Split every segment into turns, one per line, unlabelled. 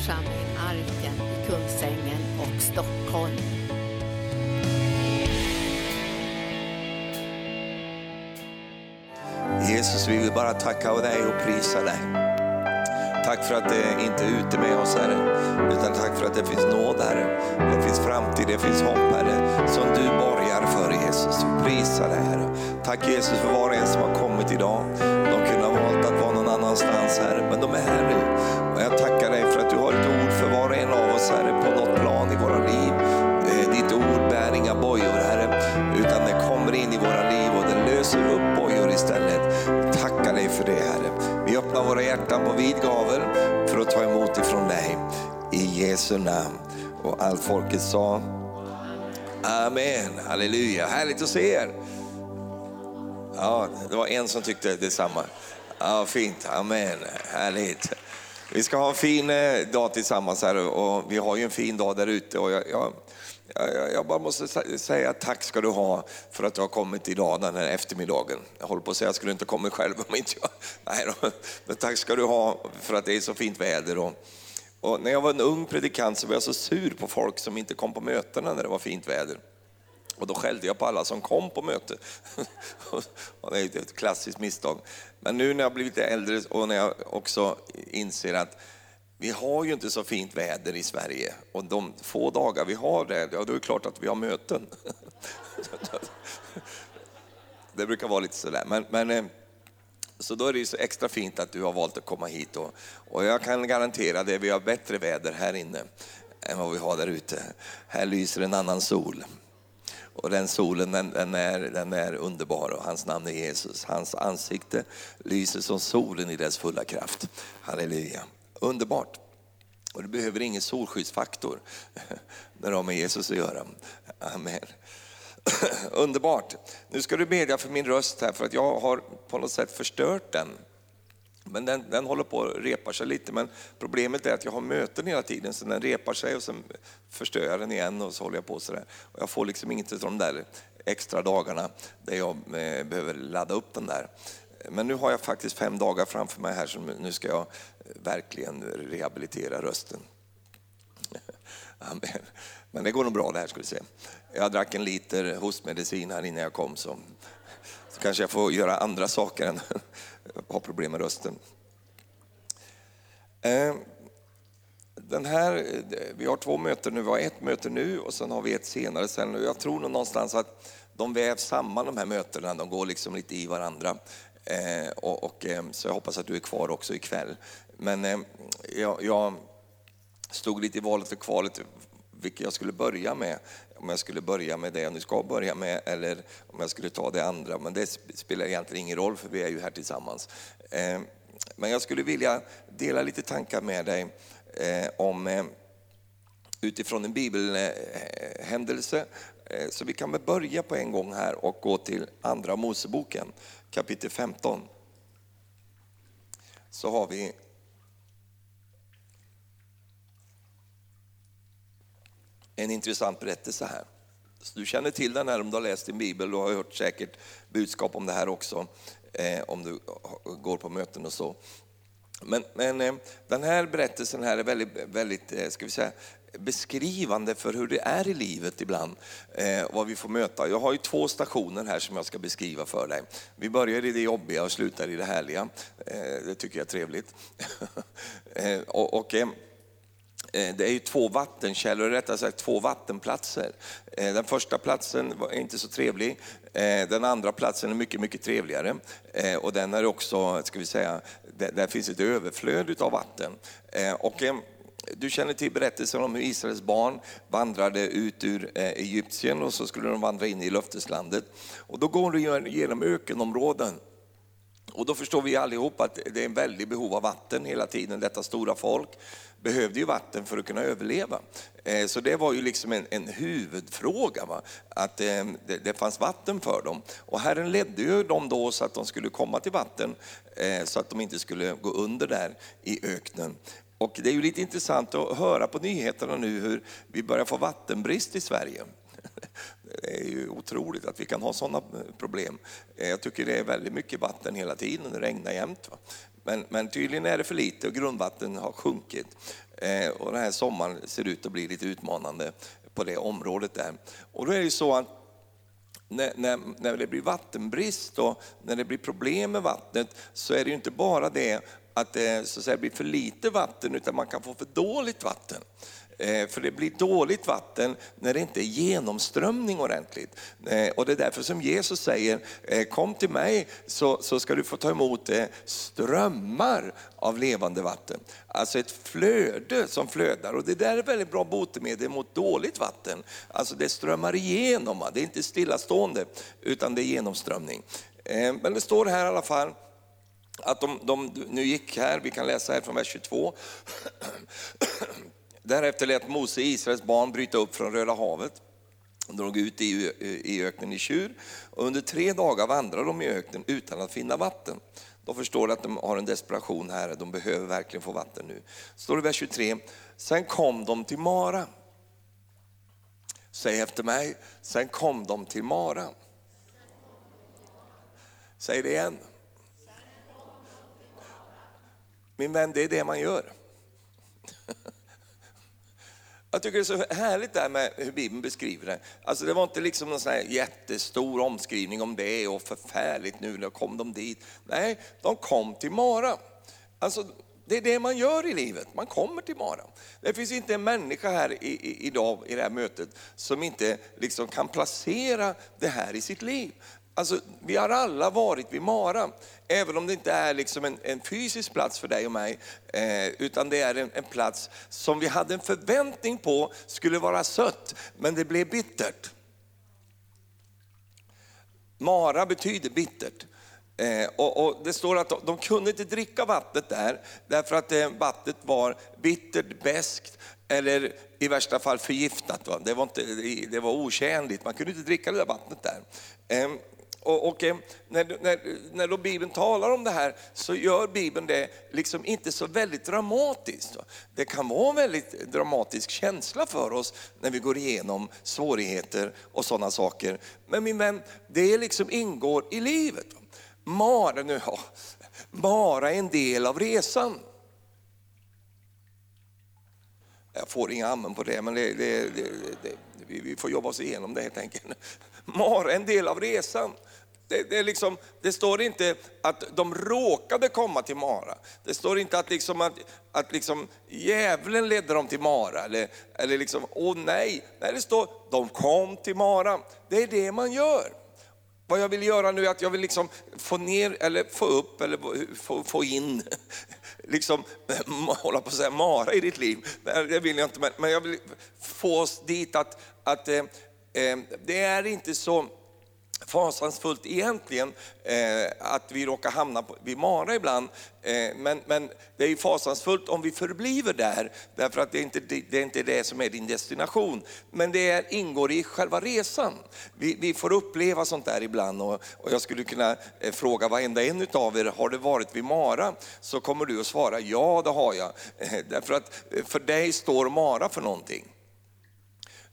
församling Arken i Kungsängen och Stockholm.
Jesus, vi vill bara tacka dig och prisa dig. Tack för att det inte är ute med oss Herre, utan tack för att det finns nåd Herre. Det finns framtid, det finns hopp Herre, som du borgar för Jesus. Prisa dig Herre. Tack Jesus för var och en som har kommit idag. De kunde ha valt att vara någon annanstans Herre, men de är här nu oss Herre, på något plan i våra liv. Eh, ditt ord bär inga bojor Herre, utan det kommer in i våra liv och det löser upp bojor istället. Tackar dig för det Herre. Vi öppnar våra hjärtan på vid gavel för att ta emot ifrån dig. I Jesu namn. Och allt folket sa Amen, halleluja. Härligt att se er. Ja, det var en som tyckte detsamma. Ja, fint, amen, härligt. Vi ska ha en fin eh, dag tillsammans här och vi har ju en fin dag där ute. Och jag, jag, jag, bara måste säga tack ska du ha för att du har kommit idag den här eftermiddagen. Jag håller på att säga att jag skulle inte kommit själv om inte jag... Nej då. Men tack ska du ha för att det är så fint väder. Och, och när jag var en ung predikant så var jag så sur på folk som inte kom på mötena när det var fint väder. Och då skällde jag på alla som kom på möte. Det är ett klassiskt misstag. Men nu när jag blivit äldre och när jag också inser att vi har ju inte så fint väder i Sverige och de få dagar vi har det, ja då är det klart att vi har möten. Det brukar vara lite sådär. Men, men, eh, så då är det ju så extra fint att du har valt att komma hit och, och jag kan garantera det, vi har bättre väder här inne än vad vi har där ute. Här lyser en annan sol. Och den solen den, den, är, den är underbar och hans namn är Jesus. Hans ansikte lyser som solen i dess fulla kraft. Halleluja. Underbart. Och du behöver ingen solskyddsfaktor när du har med Jesus att göra. Amen. Underbart. Nu ska du bedja för min röst här för att jag har på något sätt förstört den. Men den, den håller på att repa sig lite, men problemet är att jag har möten hela tiden så den repar sig och sen förstör jag den igen och så håller jag på sådär. Och jag får liksom inget av de där extra dagarna där jag eh, behöver ladda upp den där. Men nu har jag faktiskt fem dagar framför mig här så nu ska jag eh, verkligen rehabilitera rösten. Amen. Men det går nog bra det här ska vi se. Jag drack en liter hostmedicin här innan jag kom så, så kanske jag får göra andra saker än har problem med rösten. Eh, den här, eh, vi har två möten nu, vi har ett möte nu och sen har vi ett senare sen. Jag tror nog någonstans att de vävs samman de här mötena, de går liksom lite i varandra. Eh, och, och, så jag hoppas att du är kvar också ikväll. Men jag, jag stod lite i valet och kvalet vilket jag skulle börja med. Om jag skulle börja med det jag nu ska börja med eller om jag skulle ta det andra. Men det spelar egentligen ingen roll för vi är ju här tillsammans. Ehm, men jag skulle vilja dela lite tankar med dig eh, om eh, utifrån en bibelhändelse. Eh, så vi kan väl börja på en gång här och gå till Andra Moseboken kapitel 15. Så har vi en intressant berättelse här. Så du känner till den här om du har läst din bibel, du har hört säkert budskap om det här också, eh, om du går på möten och så. Men, men eh, den här berättelsen här är väldigt, väldigt eh, ska vi säga, beskrivande för hur det är i livet ibland, eh, vad vi får möta. Jag har ju två stationer här som jag ska beskriva för dig. Vi börjar i det jobbiga och slutar i det härliga. Eh, det tycker jag är trevligt. eh, och, och eh, Eh, det är ju två vattenkällor, rättare sagt två vattenplatser. Eh, den första platsen var inte så trevlig, eh, den andra platsen är mycket, mycket trevligare. Och den är också, ska vi säga, där finns ett överflöd av vatten. Och du känner till berättelsen om hur Israels barn vandrade ut ur Egypten och så skulle de vandra in i löfteslandet. Och då går de genom ökenområden. Och då förstår vi allihop att det är en väldigt behov av vatten hela tiden. Detta stora folk behövde ju vatten för att kunna överleva. Eh, så det var ju liksom en, en huvudfråga, va? att eh, det, det fanns vatten för dem. Och Herren ledde ju dem då så att de skulle komma till vatten, eh, så att de inte skulle gå under där i öknen. Och det är ju lite intressant att höra på nyheterna nu hur vi börjar få vattenbrist i Sverige. Det är ju otroligt att vi kan ha sådana eh, problem. Eh, jag tycker det är väldigt mycket vatten hela tiden, det regnar jämt. Va? Men, men tydligen är det för lite och grundvatten har sjunkit. Eh, och den här sommaren ser ut att bli lite utmanande på det området där. Och då är det ju så att när, när, när det blir vattenbrist och när det blir problem med vattnet så är det ju inte bara det att det så att säga, blir för lite vatten utan man kan få för dåligt vatten. Eh, för det blir dåligt vatten när det inte är genomströmning ordentligt. Eh, och det är därför som Jesus säger, eh, kom till mig så, så ska du få ta emot strömmar av levande vatten. Alltså ett flöde som flödar. Och det där är väldigt bra botemedel mot dåligt vatten. Alltså det strömmar igenom, det är inte stillastående utan det är genomströmning. Men det står här i alla fall, att de, de nu gick här, vi kan läsa här från vers 22. Därefter lät Mose Israels barn bryta upp från Röda havet. De drog ut i, i öknen i tjur och under tre dagar vandrade de i öknen utan att finna vatten. De förstår att de har en desperation här, de behöver verkligen få vatten nu. Står det i vers 23, sen kom de till Mara. Säg efter mig, sen kom de till Mara. Säg det igen. Min vän, det är det man gör. Jag tycker det är så härligt där med hur Bibeln beskriver det. Alltså det var inte liksom någon sån här jättestor omskrivning om det och förfärligt nu, när kom de dit. Nej, de kom till Mara. Alltså, det är det man gör i livet, man kommer till Mara. Det finns inte en människa här i, i, idag i det här mötet som inte liksom kan placera det här i sitt liv. Alltså, vi har alla varit vid Mara, även om det inte är liksom en, en fysisk plats för dig och mig, eh, utan det är en, en, plats som vi hade en förväntning på skulle vara sött, men det blev bittert. Mara betyder bittert. Eh, och, och, Det står att de, de, kunde inte dricka vattnet där, därför att eh, vattnet var bittert, beskt eller i värsta fall förgiftat. Va? Det, var inte, det var otjänligt, man kunde inte dricka det där vattnet där. Ehm, och, och eh, när, när, när då Bibeln talar om det här så gör Bibeln det liksom inte så väldigt dramatiskt. Det kan vara en väldigt dramatisk känsla för oss när vi går igenom svårigheter och sådana saker. Men min vän, det liksom ingår i livet. Mara, nu, ja, Mara är en del av resan. Jag får inga amen på det, men det, det, det, vi får jobba oss igenom det helt enkelt. Mara är en del av resan. Det, det, liksom, det, står inte att de råkade komma till Mara. Det står inte att, liksom, att, att liksom, djävulen ledde dem till Mara. Eller, eller liksom, åh nej. Nej, det står de kom till Mara. Det är det man gör. Vad jag vill göra nu är att jag vill liksom få ner, eller få upp, eller få, få in, liksom, hålla på att säga Mara i ditt liv. Det vill jag inte, men jag vill få oss dit att, att eh, eh det är inte så fasansfullt egentligen eh, att vi råkar hamna på, vid Mara ibland. Eh, men, men det är fasansfullt om vi förbliver där, därför att det är, inte, det är inte det som är din destination. Men det är, ingår i själva resan. Vi, vi får uppleva sånt där ibland och, och jag skulle kunna eh, fråga varenda en av er, har du varit vid Mara? Så kommer du att svara, ja det har jag. Eh, därför att eh, för dig står Mara för någonting.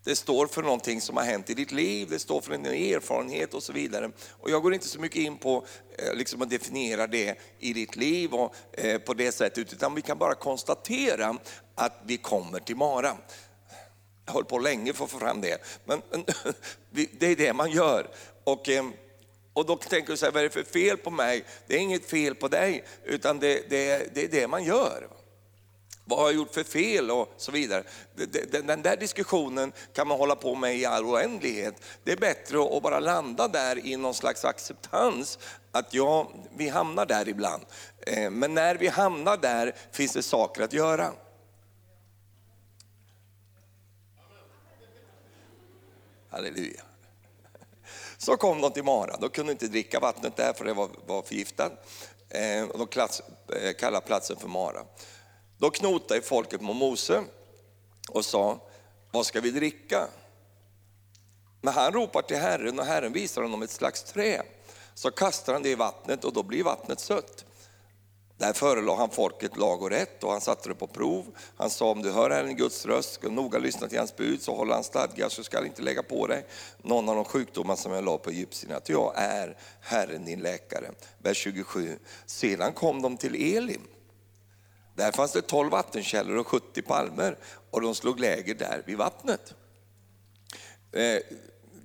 Det står för någonting som har hänt i ditt liv, det står för en erfarenhet och så vidare. Och jag går inte så mycket in på eh, liksom att definiera det i ditt liv och, eh, på det sättet, utan vi kan bara konstatera att vi kommer till Mara. Jag höll på länge för att få fram det, men, men det är det man gör. Och, eh, och då tänker du så här, vad är det för fel på mig? Det är inget fel på dig, utan det, det, det är det man gör. Vad har jag gjort för fel och så vidare. Den där diskussionen kan man hålla på med i all oändlighet. Det är bättre att bara landa där i någon slags acceptans att ja, vi hamnar där ibland. Eh, men när vi hamnar där finns det saker att göra. Halleluja. Så kom de till Mara, de kunde inte dricka vattnet där för det var, var förgiftat. Eh, de eh, kallade platsen för Mara. Då knotade folket mot Mose och sa, vad ska vi dricka? Men han ropar till Herren och Herren visar honom ett slags trä. Så kastar han det i vattnet och då blir vattnet sött. Där förelade han folket lag och rätt och han satte det på prov. Han sa om du hör Herren Guds röst, ska noga lyssna till hans bud, så håller han stadgar så ska inte lägga på dig någon av de sjukdomar som jag la på egyptierna. Att jag är Herren din läkare. Vers 27. Sedan kom de till Elim. Där fanns det 12 vattenkällor och 70 palmer och de slog läger där vid vattnet. Eh,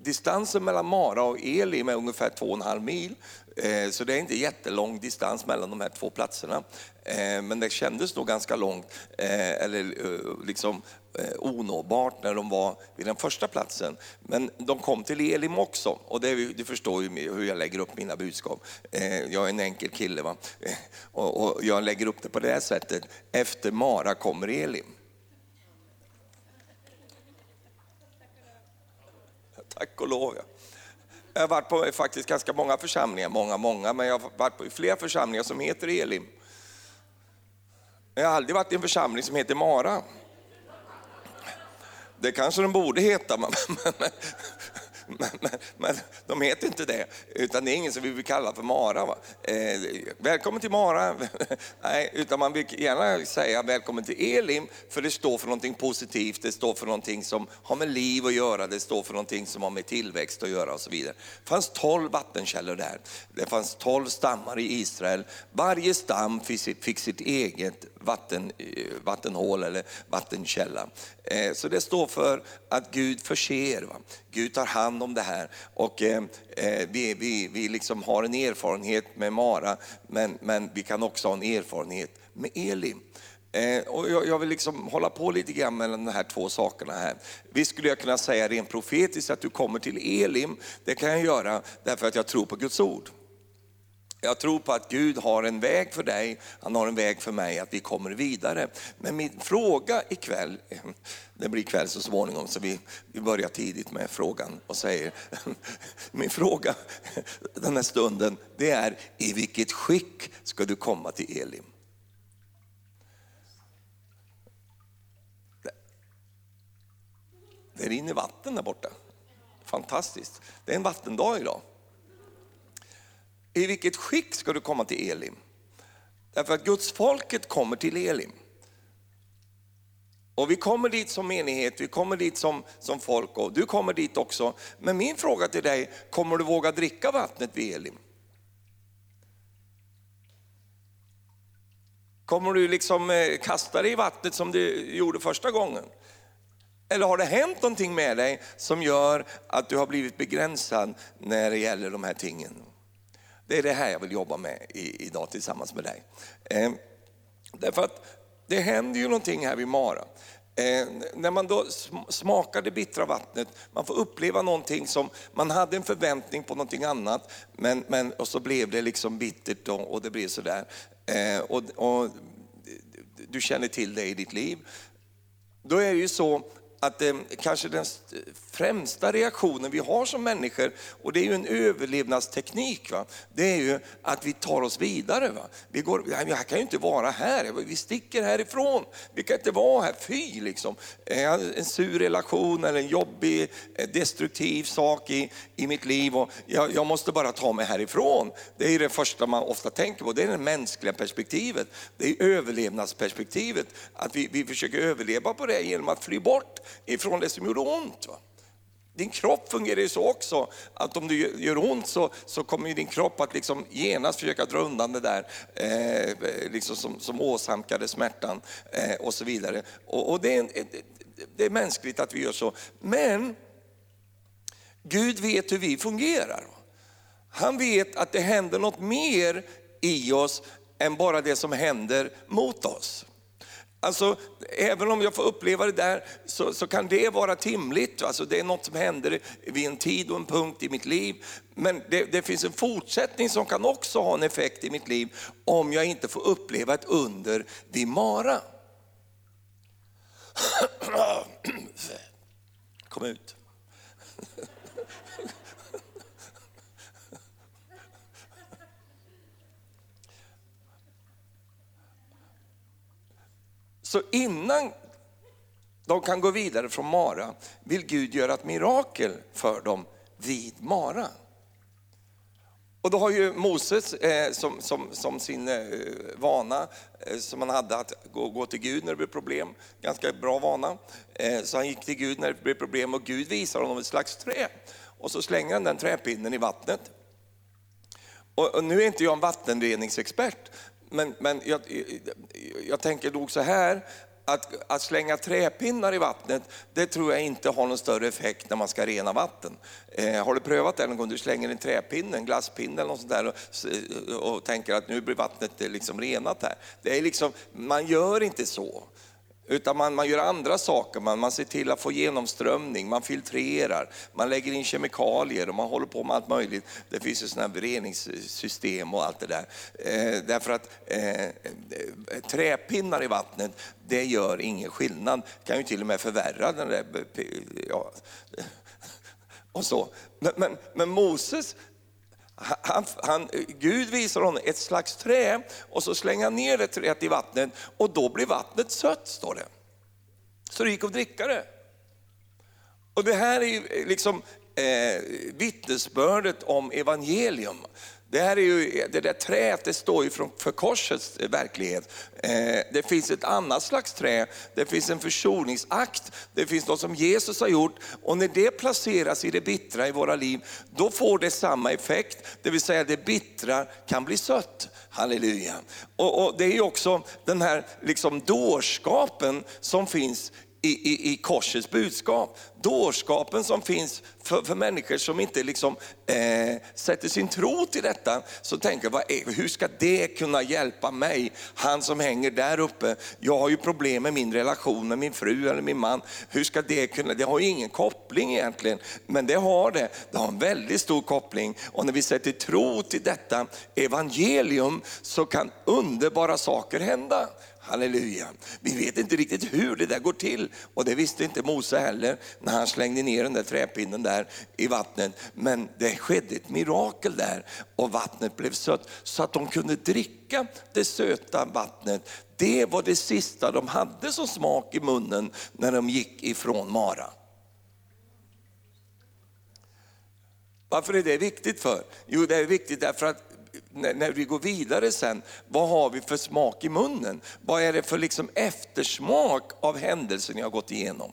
distansen mellan Mara och Elim är ungefär 2,5 mil. Eh, så det är inte jättelång distans mellan de här två platserna. Eh, men det kändes nog ganska långt, eh, eller eh, liksom Eh, onåbart när de var vid den första platsen. Men de kom till Elim också och det, du förstår ju hur jag lägger upp mina budskap. Eh, jag är en enkel kille va? Eh, och jag lägger upp det på det här sättet. Efter Mara kommer Elim. Tack och lov. Ja. Jag har varit på faktiskt ganska många församlingar, många, många, men jag har varit på flera församlingar som heter Elim. Jag har aldrig varit i en församling som heter Mara. Det kanske de borde heta, men, men, men, men, men, de heter inte det, utan det är ingen som vi vill kalla för Mara. Va? Eh, välkommen till Mara, nej, utan man vill gärna säga välkommen till Elim, för det står för någonting positivt, det står för någonting som har med liv att göra, det står för någonting som har med tillväxt att göra och så vidare. Det fanns tolv vattenkällor där, det fanns tolv stammar i Israel. Varje stam fick sitt, fick sitt eget vatten, eh, vattenhål eller vattenkälla. Eh, så det står för att Gud förser, va? Gud tar hand om det här. Och eh, vi, vi, vi liksom har en erfarenhet med Mara, men, men vi kan också ha en erfarenhet med Elim. och jag, vill liksom hålla på lite grann mellan de här två sakerna här. Visst skulle jag kunna säga rent profetiskt att du kommer till Elim, det kan jag göra därför att jag tror på Guds ord. Jag tror på att Gud har en väg för dig, han har en väg för mig, att vi kommer vidare. Men min fråga ikväll, det blir kväll så småningom så vi, vi börjar tidigt med frågan och säger, min fråga den här stunden det är, i vilket skick ska du komma till Elim? Det rinner vatten där borta, fantastiskt. Det är en vattendag idag. I vilket skick ska du komma till Elim? Därför att Guds folket kommer till Elim. Och vi kommer dit som menighet, vi kommer dit som, som folk och du kommer dit också. Men min fråga till dig, kommer du våga dricka vattnet vid Elim? Kommer du liksom eh, kasta dig i vattnet som du gjorde första gången? Eller har det hänt någonting med dig som gör att du har blivit begränsad när det gäller de här tingen? Det är det här jag vill jobba med idag tillsammans med dig. Eh, därför att det händer ju någonting här vid Mara. Eh, när man då smakar det bittra vattnet, man får uppleva någonting som, man hade en förväntning på någonting annat, men, men, och så blev det liksom bittert och, och det blev sådär. Eh, och, och, du känner till det i ditt liv. Då är det ju så att eh, kanske den främsta reaktionen vi har som människor, och det är ju en överlevnadsteknik, va? det är ju att vi tar oss vidare. Va? Vi går, jag kan ju inte vara här, vi sticker härifrån, vi kan inte vara här, fy liksom. Eh, en sur relation eller en jobbig, eh, destruktiv sak i, i mitt liv och jag, jag måste bara ta mig härifrån. Det är det första man ofta tänker på, det är det mänskliga perspektivet, det är överlevnadsperspektivet, att vi, vi försöker överleva på det genom att fly bort ifrån det som gjorde ont. Va? Din kropp fungerar ju så också, att om du gör ont så, så kommer din kropp att liksom genast försöka dra undan det där eh, eh, liksom som, som åsamkade smärtan eh, och så vidare. Och, och det, är, det är mänskligt att vi gör så. Men Gud vet hur vi fungerar. Han vet att det händer något mer i oss än bara det som händer mot oss. Alltså, även om jag får uppleva det där så, så, kan det vara timligt. Alltså, det är något som händer vid en tid och en punkt i mitt liv. Men det, det finns en fortsättning som kan också ha en effekt i mitt liv om jag inte får uppleva ett under vid Mara. Kom ut. Så innan de kan gå vidare från Mara vill Gud göra ett mirakel för dem vid Mara. Och då har ju Moses eh, som, som, som, sin eh, vana, eh, som han hade att gå, gå, till Gud när det blev problem, ganska bra vana. Eh, så han gick till Gud när det blev problem och Gud visar honom ett slags trä. Och så slänger han den träpinnen i vattnet. Och, och nu är inte jag en vattenreningsexpert, men, men jag, jag tänker nog så här, att, att, slänga träpinnar i vattnet, det tror jag inte har någon större effekt när man ska rena vatten. Eh, har du prövat det någon gång? Du slänger en träpinne, en glasspinne eller något sånt där och, och tänker att nu blir vattnet eh, liksom renat här. Det är liksom, man gör inte så. Utan man, man gör andra saker, man, man ser till att få genomströmning, man filtrerar, man lägger in kemikalier och man håller på med allt möjligt. Det finns ju sådana här reningssystem och allt det där. Eh, därför att eh, eh träpinnar i vattnet, det gör ingen skillnad. Det kan ju till och med förvärra den där... Eh, ja, och så. Men, men, men Moses, han, han, Gud visar honom ett slags trä och så slänger han ner det träet i vattnet och då blir vattnet sött, står det. Så det gick att dricka det. Och det här är eh, liksom eh, vittnesbördet om evangelium. Det här är ju, det där träet det står ju för korsets eh, verklighet. Eh, det finns ett annat slags trä, det finns en försoningsakt, det finns något som Jesus har gjort och när det placeras i det bittra i våra liv, då får det samma effekt, det vill säga det bittra kan bli sött. Halleluja. Och, och det är ju också den här liksom dårskapen som finns i, i, i korsets budskap. Dårskapen som finns för, för människor som inte liksom, eh, sätter sin tro till detta, så tänker vad är, hur ska det kunna hjälpa mig? Han som hänger där uppe, jag har ju problem med min relation med min fru eller min man. Hur ska det kunna, det har ju ingen koppling egentligen, men det har det. Det har en väldigt stor koppling och när vi sätter tro till detta evangelium så kan underbara saker hända. Halleluja. Vi vet inte riktigt hur det där går till och det visste inte Mose heller när han slängde ner den där träpinnen där i vattnet. Men det skedde ett mirakel där och vattnet blev sött så att de kunde dricka det söta vattnet. Det var det sista de hade som smak i munnen när de gick ifrån Mara. Varför är det viktigt för? Jo, det är viktigt därför att när vi går vidare sen, vad har vi för smak i munnen? Vad är det för liksom eftersmak av händelsen jag har gått igenom?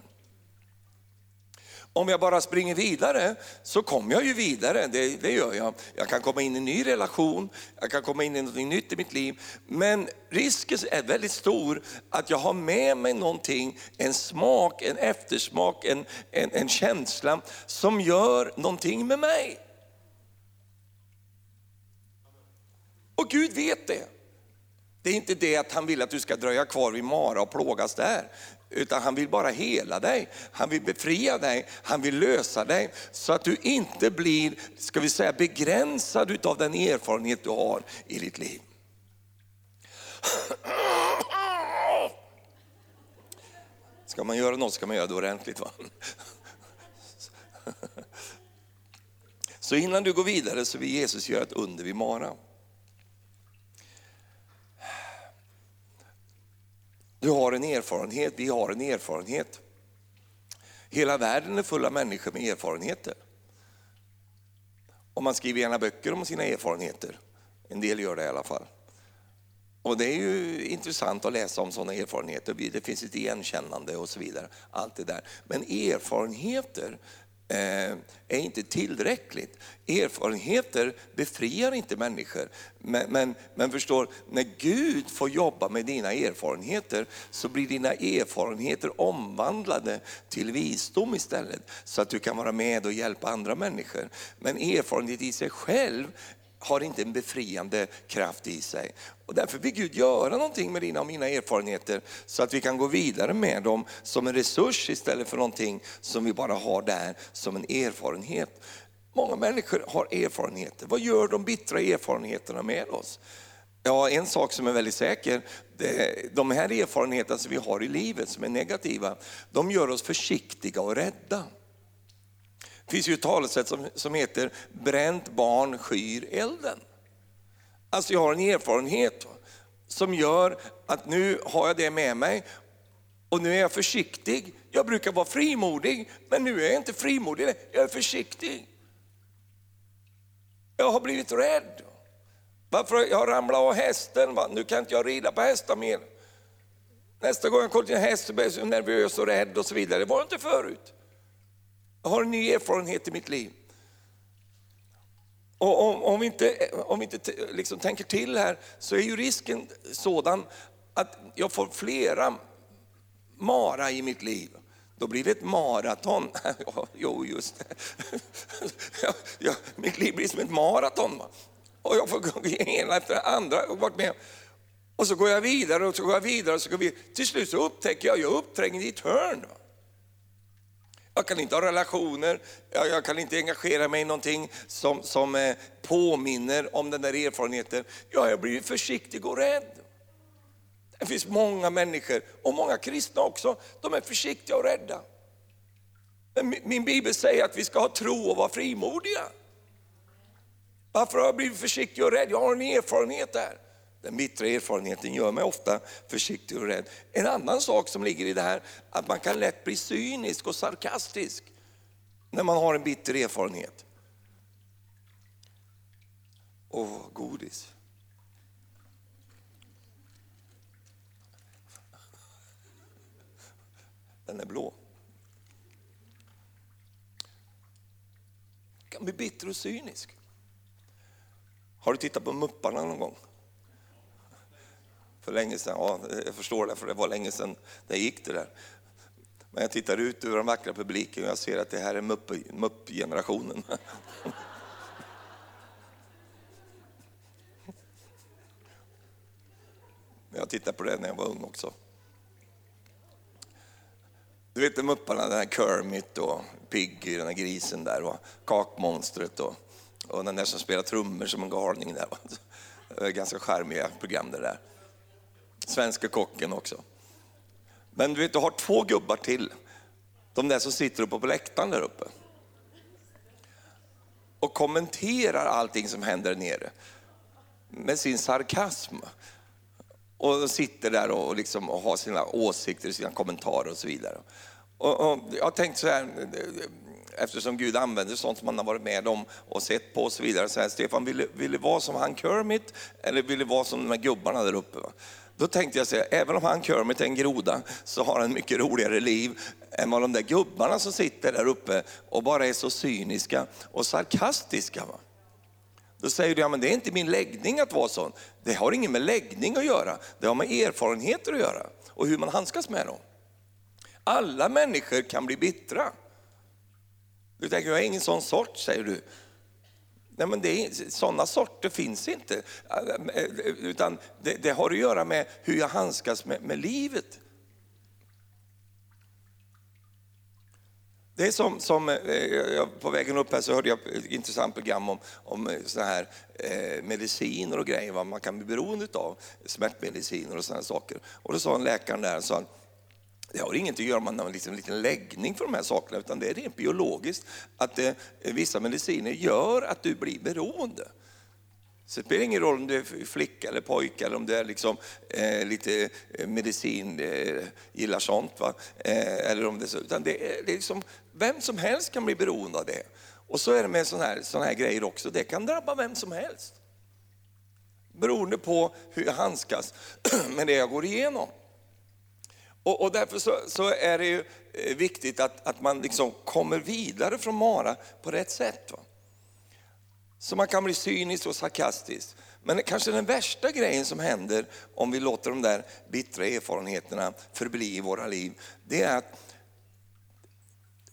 Om jag bara springer vidare så kommer jag ju vidare, det, det, gör jag. Jag kan komma in i en ny relation, jag kan komma in i något nytt i mitt liv. Men risken är väldigt stor att jag har med mig någonting, en smak, en eftersmak, en, en, en känsla som gör någonting med mig. Och Gud vet det. Det är inte det att han vill att du ska dröja kvar vid Mara och plågas där. Utan han vill bara hela dig, han vill befria dig, han vill lösa dig. Så att du inte blir, ska vi säga begränsad av den erfarenhet du har i ditt liv. Ska man göra något ska man göra det ordentligt. Va? Så innan du går vidare så vill Jesus göra ett under vid Mara. Du har en erfarenhet, vi har en erfarenhet. Hela världen är full av människor med erfarenheter. Och man skriver gärna böcker om sina erfarenheter. En del gör det i alla fall. Och det är ju intressant att läsa om sådana erfarenheter. Det finns ett igenkännande och så vidare. Allt det där. Men erfarenheter Eh, är inte tillräckligt. Erfarenheter befriar inte människor. Men, men, men förstår, när Gud får jobba med dina erfarenheter så blir dina erfarenheter omvandlade till visdom istället. Så att du kan vara med och hjälpa andra människor. Men erfarenhet i sig själv har inte en befriande kraft i sig. Och därför vill Gud göra någonting med dina och mina erfarenheter så att vi kan gå vidare med dem som en resurs istället för någonting som vi bara har där som en erfarenhet. Många människor har erfarenheter. Vad gör de bittra erfarenheterna med oss? Ja, en sak som är väldigt säker, det, de här erfarenheterna som vi har i livet som är negativa, de gör oss försiktiga och rädda. Det finns ju ett talesätt som, som heter bränt barn skyr elden. Alltså jag har en erfarenhet som gör att nu har jag det med mig och nu är jag försiktig. Jag brukar vara frimodig, men nu är jag inte frimodig, jag är försiktig. Jag har blivit rädd. Varför jag ramlat av hästen, va? nu kan inte jag rida på hästar mer. Nästa gång jag kommer till en häst så blir jag så nervös och rädd och så vidare. Det var jag inte förut. Jag har en ny erfarenhet i mitt liv. Och om, om vi inte, om vi inte liksom tänker till här så är ju risken sådan att jag får flera mara i mitt liv. Då blir det ett maraton. jo, just det. Ja, ja, mitt liv blir som ett maraton. Och jag får gå ena efter det andra. Och, varit med. och så går jag vidare och så går jag vidare. Och så går vi. Till slut så upptäcker jag jag är i ett hörn. Jag kan inte ha relationer, jag kan inte engagera mig i någonting som, som eh, påminner om den där erfarenheten. Jag har blivit försiktig och rädd. Det finns många människor, och många kristna också, de är försiktiga och rädda. Men min bibel säger att vi ska ha tro och vara frimodiga. Varför har jag blivit försiktig och rädd? Jag har en erfarenhet där. Den bittra erfarenheten gör mig ofta försiktig och rädd. En annan sak som ligger i det här, att man kan lätt bli cynisk och sarkastisk när man har en bitter erfarenhet. Åh, godis. Den är blå. kan bli bitter och cynisk. Har du tittat på Mupparna någon gång? För länge sedan, ja, jag förstår det, för det var länge sedan det gick det där. Men jag tittar ut över den vackra publiken och jag ser att det här är mupp-generationen. Jag tittade på det när jag var ung också. Du vet Mupparna, den här Kermit och Piggy, den här grisen där och Kakmonstret och, och den där som spelar trummor som en galning där. Det var ganska charmiga program det där. Svenska kocken också. Men du vet, du har två gubbar till. De där som sitter uppe på läktaren där uppe. Och kommenterar allting som händer nere. Med sin sarkasm. Och sitter där och, liksom, och har sina åsikter, sina kommentarer och så vidare. Och, och jag har tänkt så här, eftersom Gud använder sånt som man har varit med om och sett på och så vidare. Så här, Stefan, vill, vill du vara som han Kermit eller vill du vara som de här gubbarna där uppe? Då tänkte jag säga, även om han Kermit är en groda så har han mycket roligare liv än vad de där gubbarna som sitter där uppe och bara är så cyniska och sarkastiska. Va? Då säger du, ja men det är inte min läggning att vara sån. Det har inget med läggning att göra, det har med erfarenheter att göra och hur man handskas med dem. Alla människor kan bli bittra. Du tänker, jag är ingen sån sort, säger du. Nej, men det är, sådana sorter finns inte. Eh, utan det, det, har att göra med hur jag handskas med, med livet. Det är som, som eh, på vägen upp här så hörde jag ett intressant program om, om eh, såna här eh, mediciner och grejer, vad man kan bli beroende av, smärtmediciner och sådana saker. Och då sa en läkare där, så han, det har inget att göra med någon liksom, liten läggning för de här sakerna, utan det är rent biologiskt att eh, vissa mediciner gör att du blir beroende. Så det spelar ingen roll om du är flicka eller pojke eller om du är liksom, eh, lite eh, medicin, eh, gillar sånt. Va? Eh, eller om det, utan det är, det är liksom, vem som helst kan bli beroende av det. Och så är det med sådana här, sån här grejer också, det kan drabba vem som helst. Beroende på hur jag handskas med det jag går igenom. Och, och därför så, så, är det ju eh, viktigt att, att man liksom kommer vidare från Mara på rätt sätt. Va? Så man kan bli cynisk och sarkastisk. Men kanske den värsta grejen som händer om vi låter de där bittra erfarenheterna förbli i våra liv, det är att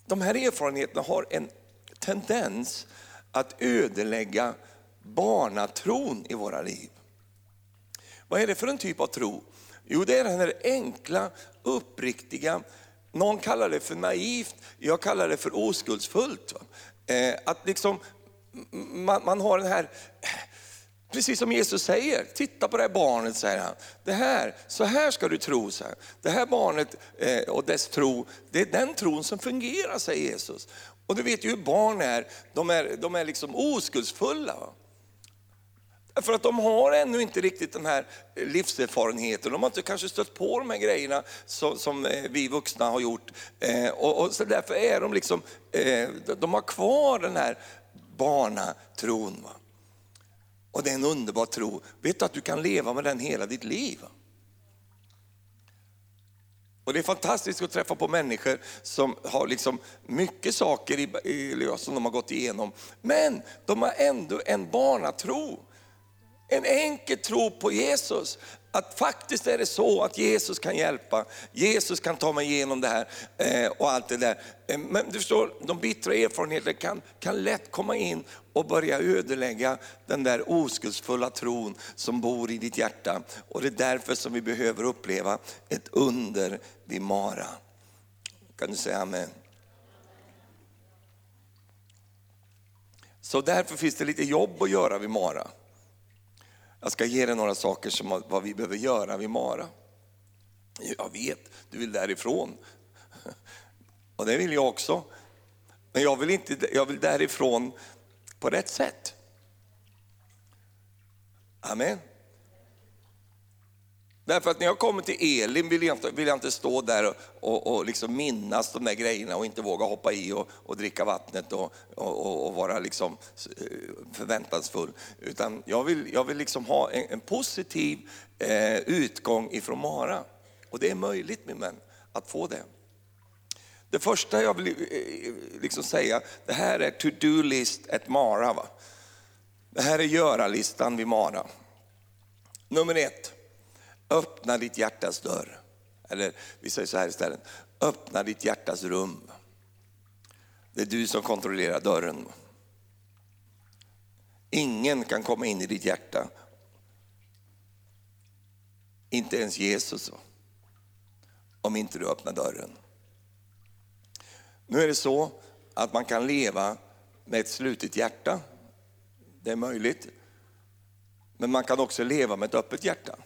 de här erfarenheterna har en tendens att ödelägga barnatron i våra liv. Vad är det för en typ av tro? Jo, det är den här enkla, uppriktiga, någon kallar det för naivt, jag kallar det för oskuldsfullt. Eh, att liksom, man, man, har den här, precis som Jesus säger, titta på det här barnet, säger han. Det här, så här ska du tro. säger han. Det här barnet eh, och dess tro, det är den tron som fungerar, säger Jesus. Och du vet ju hur barn är, de är, de är liksom oskuldsfulla. För att de har ännu inte riktigt den här livserfarenheten. De har inte kanske stött på de här grejerna som, som eh, vi vuxna har gjort. Eh, och, och, så därför är de liksom, eh, de har kvar den här barnatron. Va? Och det är en underbar tro. Vet du att du kan leva med den hela ditt liv? Och Det är fantastiskt att träffa på människor som har liksom mycket saker i, i, som de har gått igenom. Men de har ändå en barnatro. En enkel tro på Jesus. Att faktiskt är det så att Jesus kan hjälpa, Jesus kan ta mig igenom det här eh, och allt det där. Eh, men du förstår, de bittra erfarenheterna kan, kan lätt komma in och börja ödelägga den där oskuldsfulla tron som bor i ditt hjärta. Och det är därför som vi behöver uppleva ett under vid Mara. Kan du säga amen? Så därför finns det lite jobb att göra vid Mara. Jag ska ge dig några saker som vad vi behöver göra vid Mara. Jag vet, du vill därifrån. Och det vill jag också. Men jag vill, inte, jag vill därifrån på rätt sätt. Amen. Därför att när jag kommer till Elin vill jag inte, vill jag inte stå där och, och, och liksom minnas de där grejerna och inte våga hoppa i och, och dricka vattnet och, och, vara liksom eh, förväntansfull. Utan jag vill, jag vill liksom ha en, en positiv eh, utgång ifrån Mara. Och det är möjligt min vän, att få det. Det första jag vill eh, liksom säga, det här är to-do-list at Mara. Va? Det här är göra-listan vid Mara. Nummer ett, öppna ditt hjärtas dörr. Eller vi säger så här istället, öppna ditt hjärtas rum. Det är du som kontrollerar dörren. Ingen kan komma in i ditt hjärta. Inte ens Jesus. Om inte du öppnar dörren. Nu är det så att man kan leva med ett slutet hjärta. Det är möjligt. Men man kan också leva med ett öppet hjärta.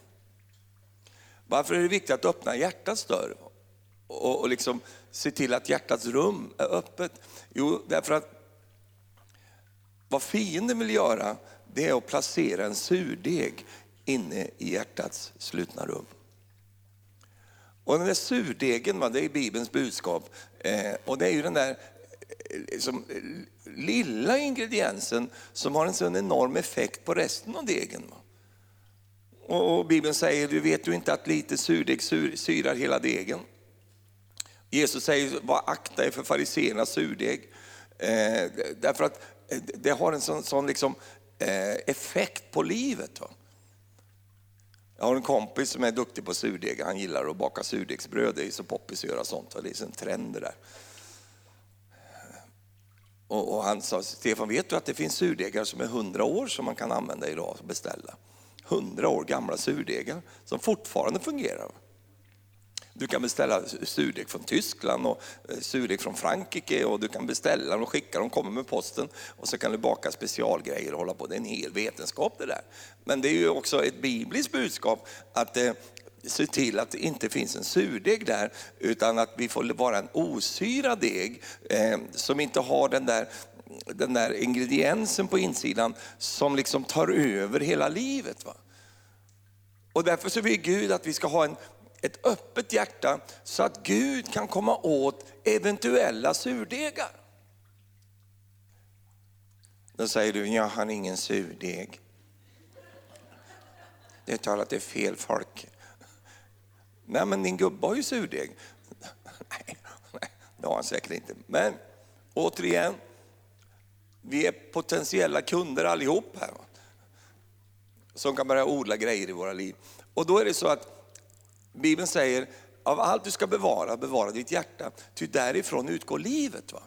Varför är det viktigt att öppna hjärtats dörr och, och liksom se till att hjärtats rum är öppet? Jo, därför att vad fienden vill göra, det är att placera en surdeg inne i hjärtats slutna rum. Och den där surdegen, det är Bibelns budskap. Eh, och det är ju den där eh, liksom, eh, lilla ingrediensen som har en sån enorm effekt på resten av degen. Och, Bibeln säger, du vet du inte att lite surdeg syrar hela degen? Jesus säger, var akta er för fariséernas surdeg. Eh, därför att eh, det har en sån, sån liksom, eh, effekt på livet. Va? Jag har en kompis som är duktig på surdeg. Han gillar att baka surdegsbröd. Det är så poppis att göra sånt. Det är en trend det där. Och, och, han sa, Stefan vet du att det finns surdegar som är hundra år som man kan använda idag och beställa? Hundra år gamla surdegar som fortfarande fungerar. Du kan beställa surdeg från Tyskland och eh, surdeg från Frankrike och du kan beställa dem och skicka dem, kommer med posten och så kan du baka specialgrejer och hålla på. Det är en hel vetenskap det där. Men det är ju också ett bibliskt budskap att eh, se till att det inte finns en surdeg där utan att vi får vara en osyrad deg eh, som inte har den där den där ingrediensen på insidan som liksom tar över hela livet. Va? Och därför så vill Gud att vi ska ha en ett öppet hjärta så att Gud kan komma åt eventuella surdegar. Då säger du, jag har ingen surdeg. Det är talat till fel folk. Nej, men din gubbe har ju surdeg. Nej, det har han säkert inte. Men återigen, vi är potentiella kunder allihop här. Som kan börja odla grejer i våra liv. Och då är det så att Bibeln säger, av allt du ska bevara, bevara ditt hjärta, ty därifrån utgår livet. Va?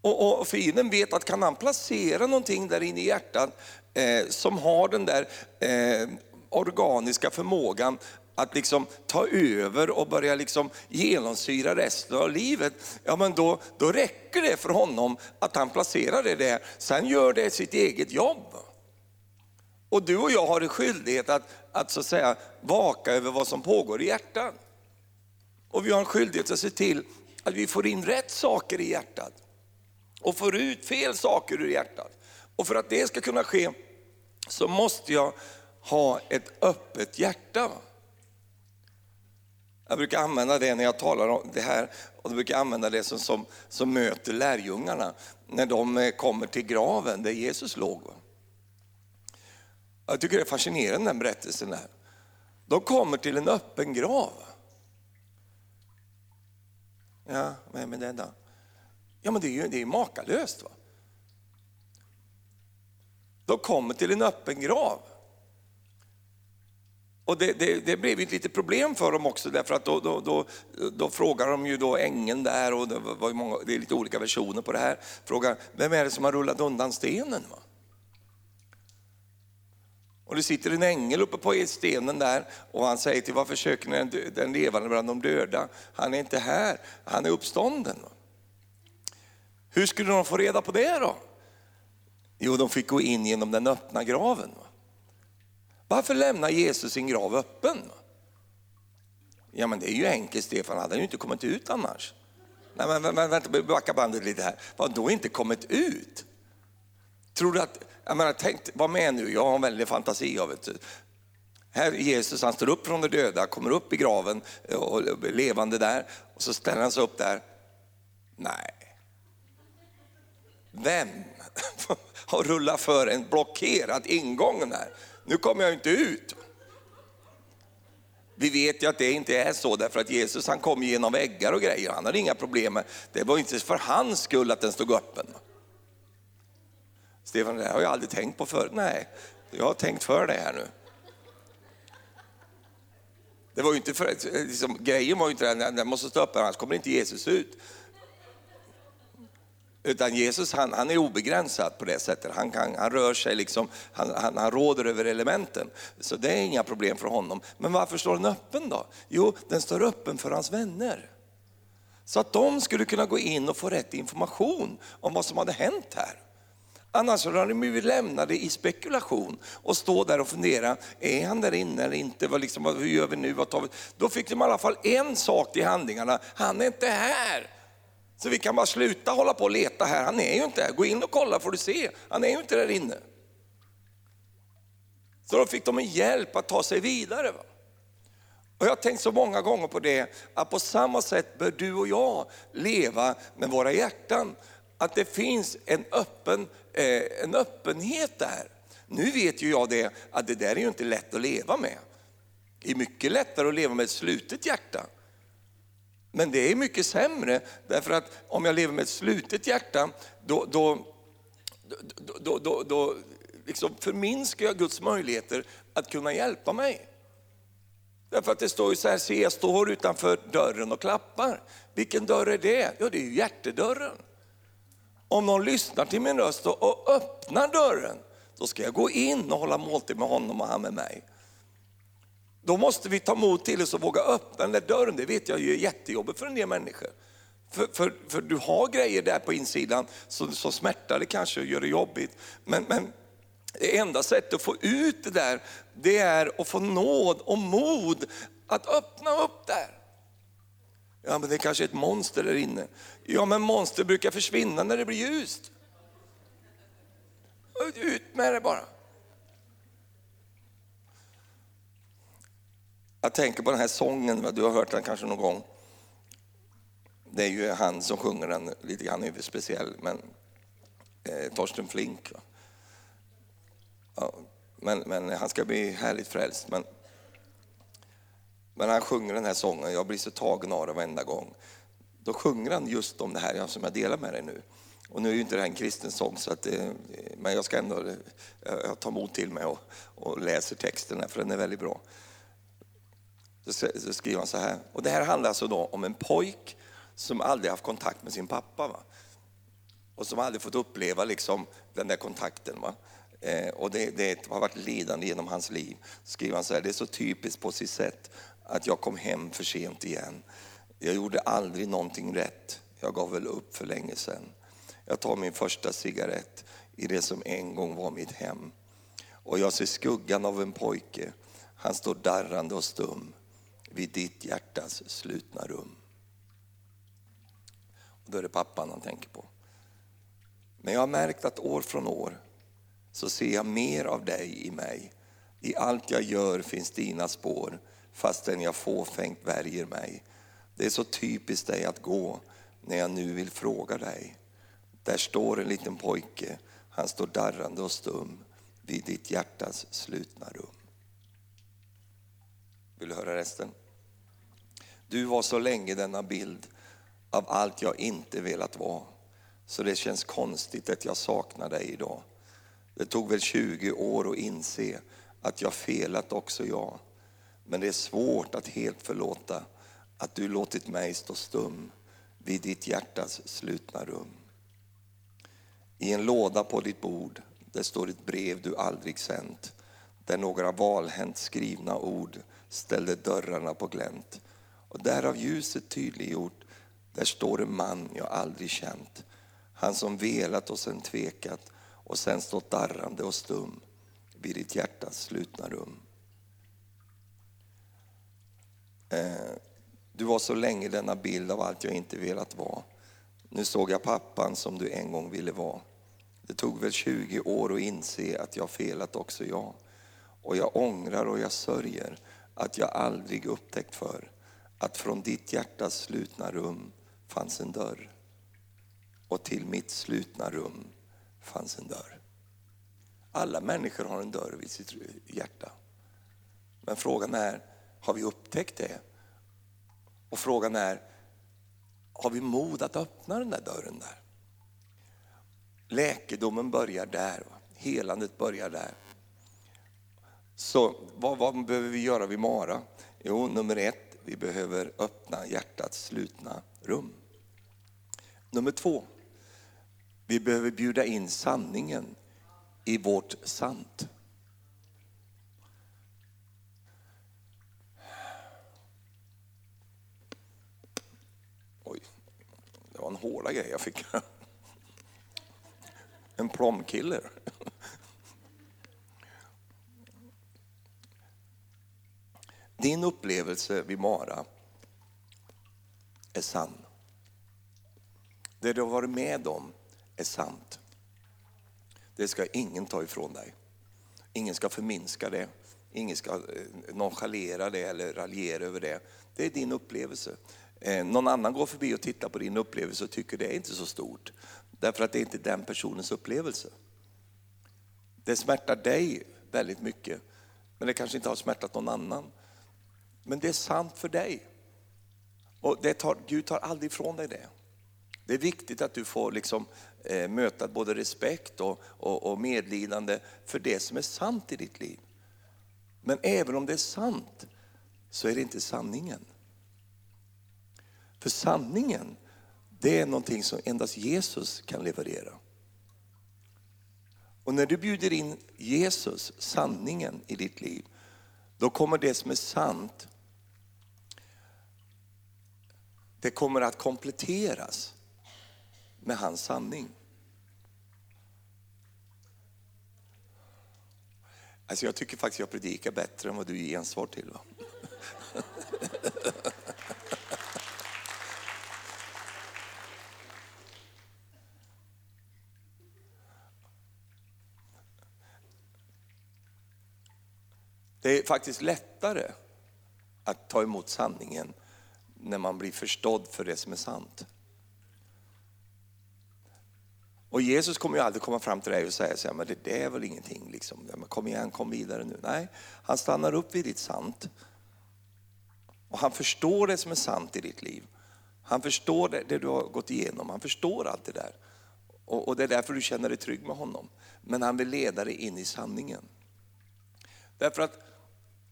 Och, och fienden vet att kan han placera någonting där inne i hjärtat eh, som har den där eh, organiska förmågan att liksom ta över och börja liksom genomsyra resten av livet, ja men då, då räcker det för honom att han placerar det där. Sen gör det sitt eget jobb. Och du och jag har en skyldighet att, att, så att säga, vaka över vad som pågår i hjärtat. Och vi har en skyldighet att se till att vi får in rätt saker i hjärtat och får ut fel saker ur hjärtat. Och för att det ska kunna ske så måste jag ha ett öppet hjärta. Jag brukar använda det när jag talar om det här, och jag brukar använda det som, som, som möter lärjungarna när de eh, kommer till graven där Jesus låg. Jag tycker det är fascinerande den berättelsen där. De kommer till en öppen grav. Ja, vem är det då? Ja, men det är ju det är makalöst. Va? De kommer till en öppen grav. Och det, det, det, blev ett litet problem för dem också därför att då, då, då, då frågar de ju då ängeln där och det, var många, det är lite olika versioner på det här. Frågar, vem är det som har rullat undan stenen? Va? Och det sitter en ängel uppe på stenen där och han säger till varför söker ni den levande bland de döda? Han är inte här, han är uppstånden. Hur skulle de få reda på det då? Jo, de fick gå in genom den öppna graven. Varför lämnar Jesus sin grav öppen? Ja, men det är ju enkelt Stefan, han hade ju inte kommit ut annars. Nej, men, men vänta, backa bandet lite här. Vadå inte kommit ut? Tror du att, jag menar, tänk, var med nu, jag har en väldig fantasi. Jag vet. Här Jesus, han står upp från de döda, kommer upp i graven eh, och levande där och så ställer han sig upp där. Nej. Vem har rullat för en blockerad ingång där? Nu kommer jag inte ut. Vi vet ju att det inte är så därför att Jesus han kom genom väggar och grejer. Han hade inga problem med det. var inte för hans skull att den stod öppen. Stefan, det har jag aldrig tänkt på förut. Nej, jag har tänkt för det här nu. Det var ju inte för, liksom, grejen var ju inte den, den måste stå öppen annars kommer inte Jesus ut. Utan Jesus han, han är obegränsad på det sättet. Han, kan, han rör sig, liksom, han, han, han råder över elementen. Så det är inga problem för honom. Men varför står den öppen då? Jo, den står öppen för hans vänner. Så att de skulle kunna gå in och få rätt information om vad som hade hänt här. Annars hade de blivit lämnade i spekulation och stå där och fundera, är han där inne eller inte? Vad liksom, hur gör vi nu? Vad tar vi? Då fick de i alla fall en sak i handlingarna, han är inte här. Så vi kan bara sluta hålla på och leta här, han är ju inte här. Gå in och kolla får du se, han är ju inte där inne. Så då fick de en hjälp att ta sig vidare. Va? Och jag har tänkt så många gånger på det, att på samma sätt bör du och jag leva med våra hjärtan. Att det finns en, öppen, eh, en öppenhet där. Nu vet ju jag det, att det där är ju inte lätt att leva med. Det är mycket lättare att leva med ett slutet hjärta. Men det är mycket sämre, därför att om jag lever med ett slutet hjärta, då, då, då, då, då, då liksom förminskar jag Guds möjligheter att kunna hjälpa mig. Därför att det står ju så här, se jag står utanför dörren och klappar. Vilken dörr är det? Ja, det är ju hjärtedörren. Om någon lyssnar till min röst och öppnar dörren, då ska jag gå in och hålla måltid med honom och han med mig. Då måste vi ta mod till oss och våga öppna den där dörren. Det vet jag är jättejobbigt för en del människor. För, för, för du har grejer där på insidan som, som smärtar det kanske och gör det jobbigt. Men, men det enda sättet att få ut det där, det är att få nåd och mod att öppna upp där. Ja men det är kanske är ett monster där inne. Ja men monster brukar försvinna när det blir ljust. Ut med det bara. Jag tänker på den här sången, du har hört den kanske någon gång. Det är ju han som sjunger den lite grann, är speciell, men eh, Torsten Flink. Ja, men, men han ska bli härligt frälst. Men, men han sjunger den här sången, jag blir så tagen av det varenda gång. Då sjunger han just om det här som jag delar med dig nu. Och nu är ju inte det här en kristen sång, så att, eh, men jag ska ändå eh, jag tar mod till mig och, och läser texten här, för den är väldigt bra så skriver han så här. Och det här handlar alltså då om en pojk som aldrig haft kontakt med sin pappa. Va? Och som aldrig fått uppleva liksom den där kontakten. Va? Eh, och det, det, har varit lidande genom hans liv. Så skriver han så här, det är så typiskt på sitt sätt att jag kom hem för sent igen. Jag gjorde aldrig någonting rätt. Jag gav väl upp för länge sedan. Jag tar min första cigarett i det som en gång var mitt hem. Och jag ser skuggan av en pojke. Han står darrande och stum vid ditt hjärtas slutna rum. Och då är det pappan han tänker på. Men jag har märkt att år från år så ser jag mer av dig i mig. I allt jag gör finns dina spår fastän jag fåfängt värjer mig. Det är så typiskt dig att gå när jag nu vill fråga dig. Där står en liten pojke, han står darrande och stum vid ditt hjärtas slutna rum. Vill du höra resten? Du var så länge denna bild av allt jag inte velat vara. Så det känns konstigt att jag saknar dig idag. Det tog väl 20 år att inse att jag felat också jag. Men det är svårt att helt förlåta att du låtit mig stå stum vid ditt hjärtas slutna rum. I en låda på ditt bord, där står ett brev du aldrig sänt. Där några valhänt skrivna ord ställde dörrarna på glänt. Och där av ljuset tydliggjort, där står en man jag aldrig känt. Han som velat och sen tvekat och sen stått darrande och stum vid ditt hjärtas slutna rum. Eh, du var så länge denna bild av allt jag inte velat vara. Nu såg jag pappan som du en gång ville vara. Det tog väl 20 år att inse att jag felat också jag. Och jag ångrar och jag sörjer att jag aldrig upptäckt förr, att från ditt hjärtas slutna rum fanns en dörr. Och till mitt slutna rum fanns en dörr. Alla människor har en dörr vid sitt hjärta. Men frågan är, har vi upptäckt det? Och frågan är, har vi mod att öppna den där dörren där? Läkedomen börjar där, helandet börjar där. Så vad, vad behöver vi göra vid Mara? Jo, nummer ett, vi behöver öppna hjärtats slutna rum. Nummer två, vi behöver bjuda in sanningen i vårt sant. Oj, det var en hårda grej jag fick. En plomkiller. Din upplevelse vid Mara är sann. Det du har varit med om är sant. Det ska ingen ta ifrån dig. Ingen ska förminska det. Ingen ska eh, nonchalera det eller raljera över det. Det är din upplevelse. Eh, någon annan går förbi och tittar på din upplevelse och tycker det är inte så stort. Därför att det är inte den personens upplevelse. Det smärtar dig väldigt mycket, men det kanske inte har smärtat någon annan. Men det är sant för dig. Och det tar, Gud tar aldrig ifrån dig det. Det är viktigt att du får liksom, eh, möta både respekt och, och, och medlidande för det som är sant i ditt liv. Men även om det är sant så är det inte sanningen. För sanningen, det är någonting som endast Jesus kan leverera. Och när du bjuder in Jesus, sanningen i ditt liv, då kommer det som är sant, det kommer att kompletteras med hans sanning. Alltså jag tycker faktiskt jag predikar bättre än vad du ger svar till. Va? Det är faktiskt lättare att ta emot sanningen när man blir förstådd för det som är sant. Och Jesus kommer ju aldrig komma fram till dig och säga så här, men det, det är väl ingenting, liksom. men kom igen, kom vidare nu. Nej, han stannar upp vid ditt sant. Och han förstår det som är sant i ditt liv. Han förstår det, det du har gått igenom, han förstår allt det där. Och, och, det är därför du känner dig trygg med honom. Men han vill leda dig in i sanningen. Därför att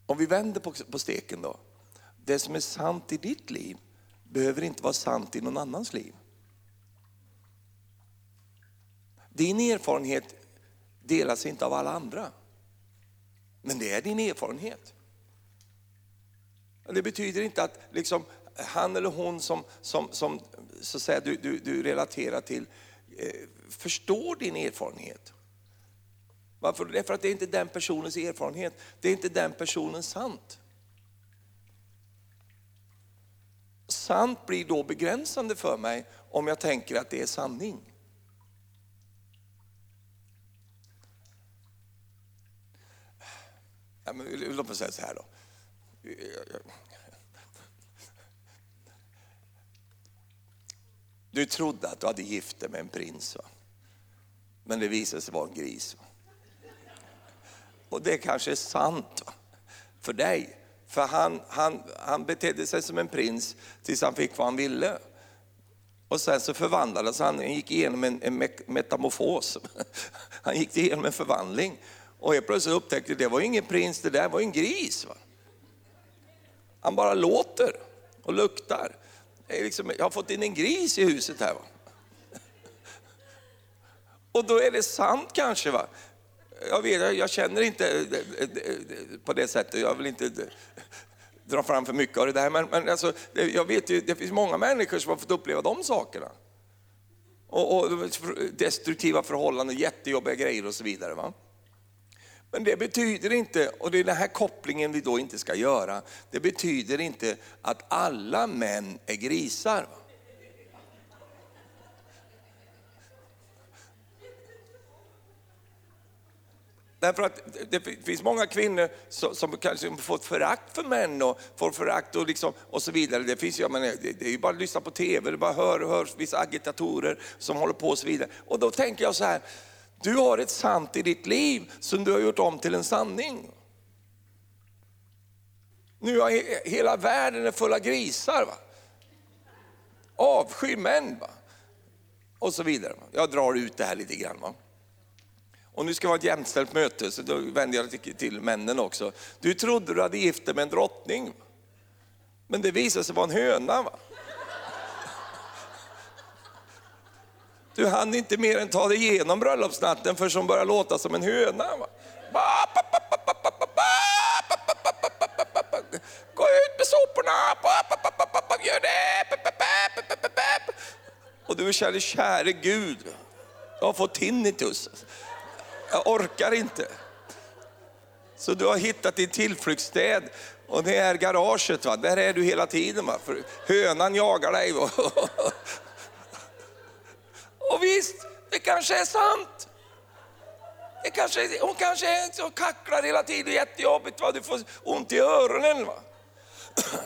om vi vänder på, på steken då. Det som är sant i ditt liv behöver inte vara sant i någon annans liv. Din erfarenhet delas inte av alla andra. Men det är din erfarenhet. Det betyder inte att liksom, han eller hon som, som, som så att säga, du, du, du relaterar till eh, förstår din erfarenhet. Varför? Därför att det är inte den personens erfarenhet, det är inte den personens sant. Sant blir då begränsande för mig om jag tänker att det är sanning. Ja, men, låt mig säga så här då. Du trodde att du hade gift dig med en prins, va? men det visade sig vara en gris. Va? Och det kanske är sant va? för dig. För han, han, han betedde sig som en prins tills han fick vad han ville. Och sen så förvandlades han, han gick igenom en, en metamorfos. Han gick igenom en förvandling. Och helt plötsligt upptäckte det var ingen prins, det där var en gris. Va? Han bara låter och luktar. Liksom, jag har fått in en gris i huset här. Va? Och då är det sant kanske. va? Jag, vet, jag känner inte eh, eh, eh, på det sättet, jag vill inte dra fram för mycket av det där, men, men alltså, jag vet ju, det finns många människor som har fått uppleva de sakerna. Och, och destruktiva förhållanden, jättejobbiga grejer och så vidare. Va? Men det betyder inte, och det är den här kopplingen vi då inte ska göra, det betyder inte att alla män är grisar. Va? Därför att det finns många kvinnor som, som kanske fått förakt för män och får förakt och, liksom, och så vidare. Det, finns, jag men det, det är ju bara att lyssna på TV, det bara hör, hör vissa agitatorer som håller på och så vidare. Och då tänker jag så här, du har ett sant i ditt liv som du har gjort om till en sanning. Nu är hela världen är full av grisar. Va? Avsky män. Va? Och så vidare. Jag drar ut det här lite grann. Va? Och nu ska vi ha ett jämställt möte, så då vänder jag till, till männen också. Du trodde du hade gift dig med en drottning, men det visade sig vara en höna. Va? Du hann inte mer än ta dig igenom bröllopsnatten för som började låta som en höna. Va? Gå ut med soporna! Gör det! Och du känner, käre Gud, jag har fått tinnitus jag orkar inte. Så du har hittat din tillflyktsstäd och det är garaget, va? där är du hela tiden. Va? För hönan jagar dig. Va? Och visst, det kanske är sant. Det kanske, hon kanske är så kacklar hela tiden, jättejobbigt, va? du får ont i öronen. Va?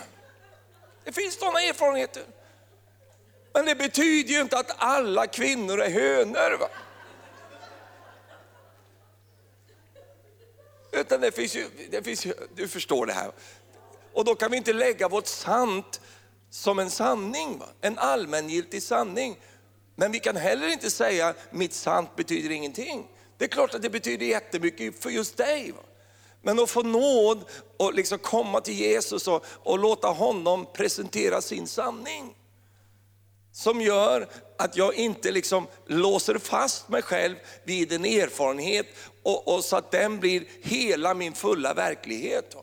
Det finns sådana erfarenheter. Men det betyder ju inte att alla kvinnor är hönor. Va? Utan det finns ju, det finns ju, du förstår det här. Och då kan vi inte lägga vårt sant som en sanning, va? en allmängiltig sanning. Men vi kan heller inte säga mitt sant betyder ingenting. Det är klart att det betyder jättemycket för just dig. Va? Men att få nåd och liksom komma till Jesus och, och låta honom presentera sin sanning som gör att jag inte liksom låser fast mig själv vid en erfarenhet och, och så att den blir hela min fulla verklighet.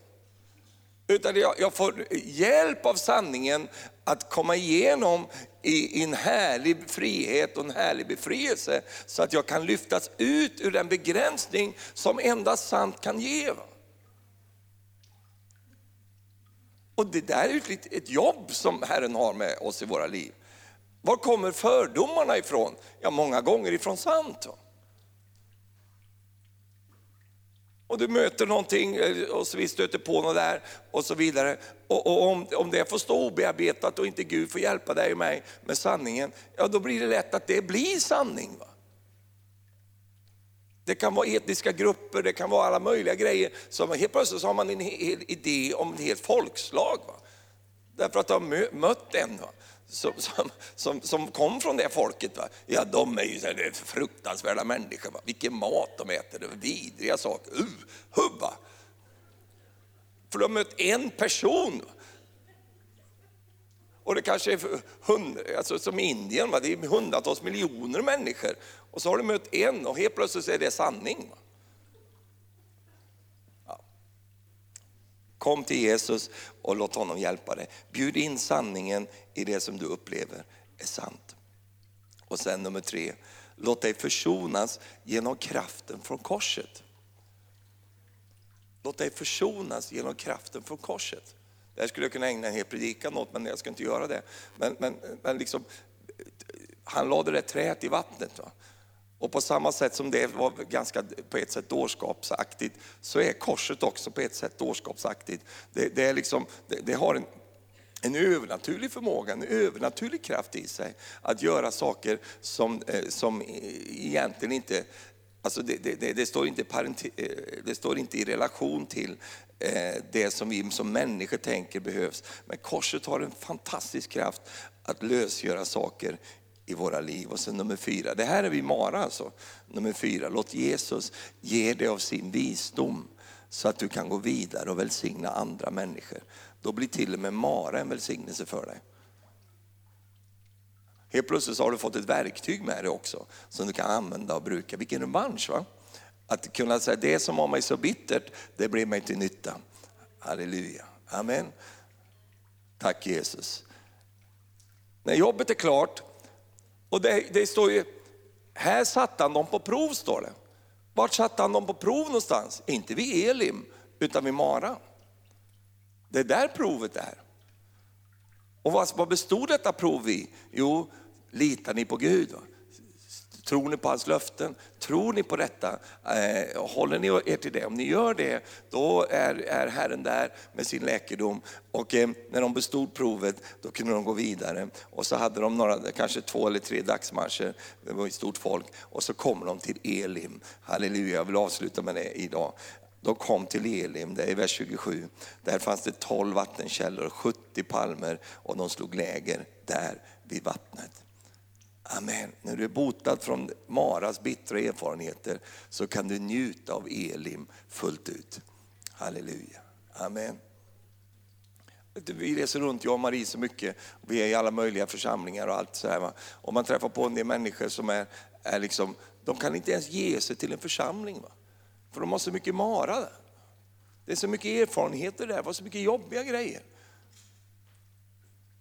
Utan jag, jag får hjälp av sanningen att komma igenom i, i en härlig frihet och en härlig befrielse så att jag kan lyftas ut ur den begränsning som endast sant kan ge. Och det där är ett, ett jobb som Herren har med oss i våra liv. Var kommer fördomarna ifrån? Ja, många gånger ifrån sant. Och du möter någonting eh, och så vi stöter på något där och så vidare. Och, och om, om det får stå obearbetat och inte Gud får hjälpa dig och mig med sanningen, ja då blir det lätt att det blir sanning. Va? Det kan vara etniska grupper, det kan vara alla möjliga grejer. Så helt plötsligt så har man en hel idé om ett helt folkslag. Va? Därför att du har mött en. Va? Som, som, som, som, kom från det folket, va? ja de är ju så fruktansvärda människor. Va? Vilken mat de äter, det är vidriga saker. Uh, hubba! För de har mött en person. Och det kanske är hund, alltså som Indien, va? det är hundratals miljoner människor. Och så har du mött en och helt plötsligt är det sanning. Va? Kom till Jesus och låt honom hjälpa dig. Bjud in sanningen i det som du upplever är sant. Och sen nummer tre, låt dig försonas genom kraften från korset. Låt dig försonas genom kraften från korset. Det här skulle jag kunna ägna en hel predikan åt, men jag ska inte göra det. Men, men, men liksom, han lade det träet i vattnet. Va? Och på samma sätt som det var ganska på ett sätt dårskapsaktigt, så är korset också på ett sätt dårskapsaktigt. Det, det, är liksom, det, det har en, en övernaturlig förmåga, en övernaturlig kraft i sig att göra saker som, eh, som egentligen inte Alltså det, det, det, det, står inte parenti, eh, det står inte i relation till eh, det som vi som människor tänker behövs. Men korset har en fantastisk kraft att lösgöra saker i våra liv. Och sen nummer fyra, det här är vi Mara alltså. Nummer fyra, låt Jesus ge dig av sin visdom så att du kan gå vidare och välsigna andra människor. Då blir till och med Mara en välsignelse för dig. Helt plötsligt så har du fått ett verktyg med dig också som du kan använda och bruka. Vilken revansch va? Att kunna säga det som var mig så bittert, det blev mig till nytta. Halleluja, amen. Tack Jesus. När jobbet är klart, och det, det står ju, här satte han dem på prov står det. Vart satte han dem på prov någonstans? Inte vid Elim, utan vid Mara. Det är där provet är. Och vad bestod detta prov i? Jo, litar ni på Gud? Tror ni på hans löften? Tror ni på detta? Eh, håller ni er till det? Om ni gör det, då är, är Herren där med sin läkedom. Och eh, när de bestod provet, då kunde de gå vidare. Och så hade de några, kanske två eller tre dagsmarscher, det var ett stort folk. Och så kommer de till Elim. Halleluja, jag vill avsluta med det idag. De kom till Elim, det är vers 27. Där fanns det 12 vattenkällor och 70 palmer och de slog läger där vid vattnet. Amen. När du är botad från Maras bittra erfarenheter så kan du njuta av Elim fullt ut. Halleluja. Amen. Vi reser runt, jag och Marie, så mycket. Vi är i alla möjliga församlingar och allt så här. Och man träffar på en del människor som är, är liksom, de kan inte ens ge sig till en församling. Va? För de har så mycket Mara. Det är så mycket erfarenheter där, det var så mycket jobbiga grejer.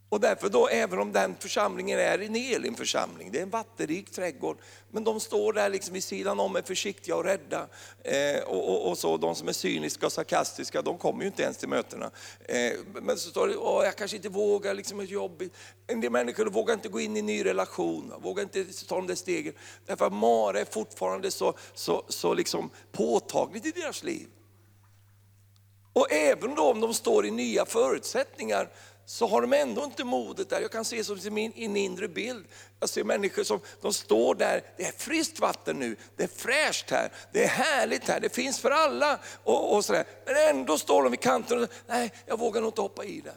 Och därför då, även om den församlingen är en Elim-församling, det är en vattenrik trädgård, men de står där liksom vid sidan om, är försiktiga och rädda. Eh, och, och, och, så de som är cyniska och sarkastiska, de kommer ju inte ens till mötena. Eh, men så står det, Åh, jag kanske inte vågar, liksom ett jobbigt. En del människor vågar inte gå in i en ny relation, vågar inte ta de där stegen. Därför att Mara är fortfarande så, så, så liksom påtagligt i deras liv. Och även då om de står i nya förutsättningar, så har de ändå inte modet där. Jag kan se som i min inre bild. Jag ser människor som de står där, det är friskt vatten nu, det är fräscht här, det är härligt här, det finns för alla. Och, och sådär. Men ändå står de vid kanten och nej, jag vågar nog inte hoppa i det.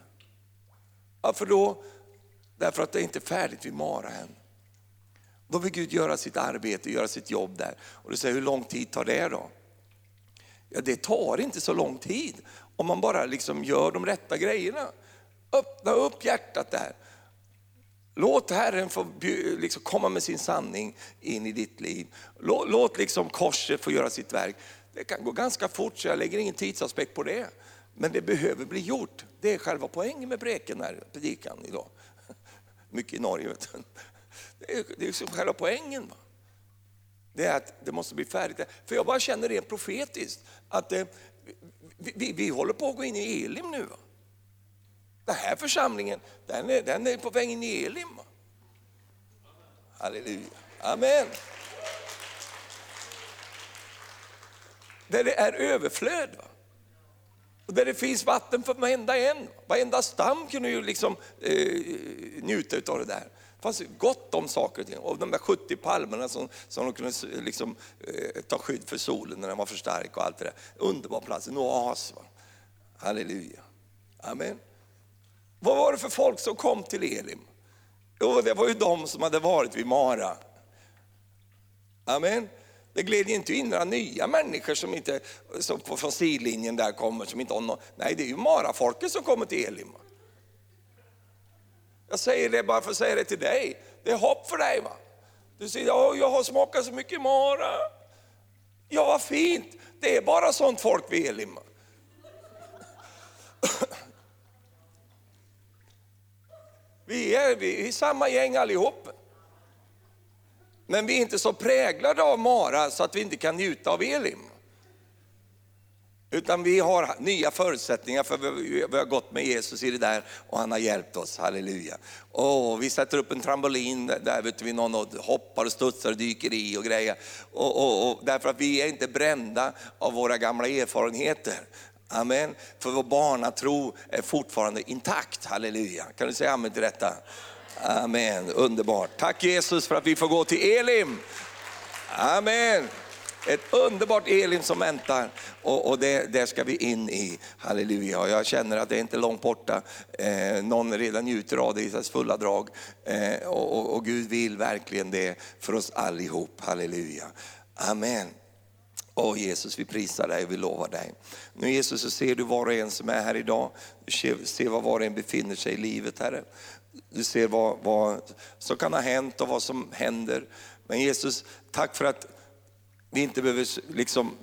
Varför då? Därför att det är inte färdigt vid Mara än. Då vill Gud göra sitt arbete, göra sitt jobb där. Och du säger, hur lång tid tar det då? Ja, det tar inte så lång tid om man bara liksom gör de rätta grejerna. Öppna upp hjärtat där. Låt Herren få liksom komma med sin sanning in i ditt liv. Låt, låt liksom korset få göra sitt verk. Det kan gå ganska fort så jag lägger ingen tidsaspekt på det. Men det behöver bli gjort. Det är själva poängen med preken här, predikan idag. Mycket i Norge. Vet du. Det är, det är liksom själva poängen. Va? Det är att det måste bli färdigt. För jag bara känner rent profetiskt, att det, vi, vi, vi, håller på att gå in i Elim nu. Va? Den här församlingen, den är, den är på väg in i Elim. Halleluja. Amen. Där det är överflöd. Va? Och där det finns vatten för varenda en. Varenda stam kunde ju liksom eh, njuta av det där. Det fanns gott om saker och ting. Och de där 70 palmerna som, som de kunde liksom, eh, ta skydd för solen när den var för stark och allt det där. Underbar plats, en oas. Va? Halleluja. Amen. Vad var det för folk som kom till Elim? Jo, det var ju de som hade varit vid Mara. Amen. Det gled inte in några nya människor som inte, som från sidlinjen där kommer, som inte har någon, nej det är ju Mara-folket som kommer till Elim. Jag säger det bara för att säga det till dig, det är hopp för dig. Va? Du säger, ja, jag har smakat så mycket Mara. Ja, vad fint, det är bara sånt folk vid Elim. Vi är, vi är samma gäng allihop. Men vi är inte så präglade av Mara så att vi inte kan njuta av Elim. Utan vi har nya förutsättningar för vi har gått med Jesus i det där och han har hjälpt oss, halleluja. Och vi sätter upp en trampolin där vet vi, någon och hoppar och studsar och dyker i och grejer. Och, och, och, därför att vi är inte brända av våra gamla erfarenheter. Amen. För vår barnatro är fortfarande intakt. Halleluja. Kan du säga amen till detta? Amen, underbart. Tack Jesus för att vi får gå till Elim. Amen. ett underbart Elim som väntar och, och det, det ska vi in i. Halleluja. Jag känner att det är inte långt borta. Eh, någon redan njuter av det i dess fulla drag. Eh, och, och, och Gud vill verkligen det för oss allihop. Halleluja. Amen. Åh Jesus, vi prisar dig och vi lovar dig. Nu Jesus så ser du var och en som är här idag. Du ser var var och en befinner sig i livet Herre. Du ser vad, vad som kan ha hänt och vad som händer. Men Jesus, tack för att vi inte behöver liksom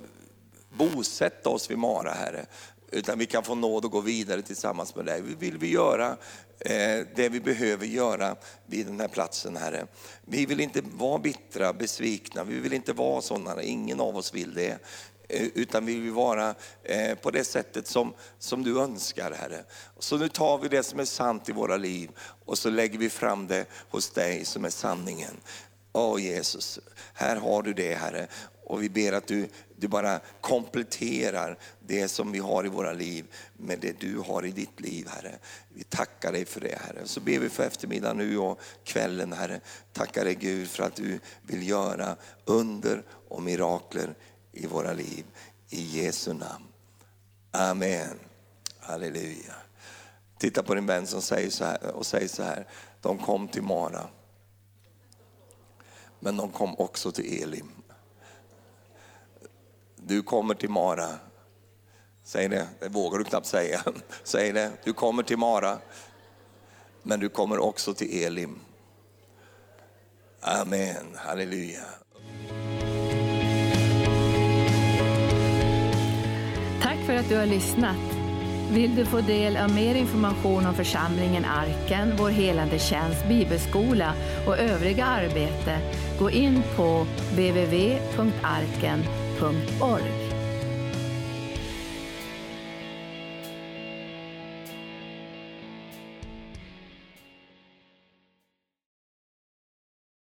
bosätta oss vid Mara Herre. Utan vi kan få nåd att gå vidare tillsammans med dig. Vi vill vi göra eh, det vi behöver göra vid den här platsen Herre. Vi vill inte vara bittra, besvikna, vi vill inte vara sådana, ingen av oss vill det. Eh, utan vi vill vara eh, på det sättet som, som du önskar Herre. Så nu tar vi det som är sant i våra liv och så lägger vi fram det hos dig som är sanningen. Åh Jesus, här har du det Herre. Och vi ber att du, du bara kompletterar det som vi har i våra liv med det du har i ditt liv Herre. Vi tackar dig för det Herre. Så ber vi för eftermiddagen nu och kvällen Herre. Tackar dig Gud för att du vill göra under och mirakler i våra liv. I Jesu namn. Amen. Halleluja. Titta på din vän som säger så här, och säger så här. De kom till Mara. Men de kom också till Elim. Du kommer till Mara. Säg det, det vågar du knappt säga. Säg det, du kommer till Mara. Men du kommer också till Elim. Amen, halleluja.
Tack för att du har lyssnat. Vill du få del av mer information om församlingen Arken, vår helande tjänst, bibelskola och övriga arbete, gå in på from.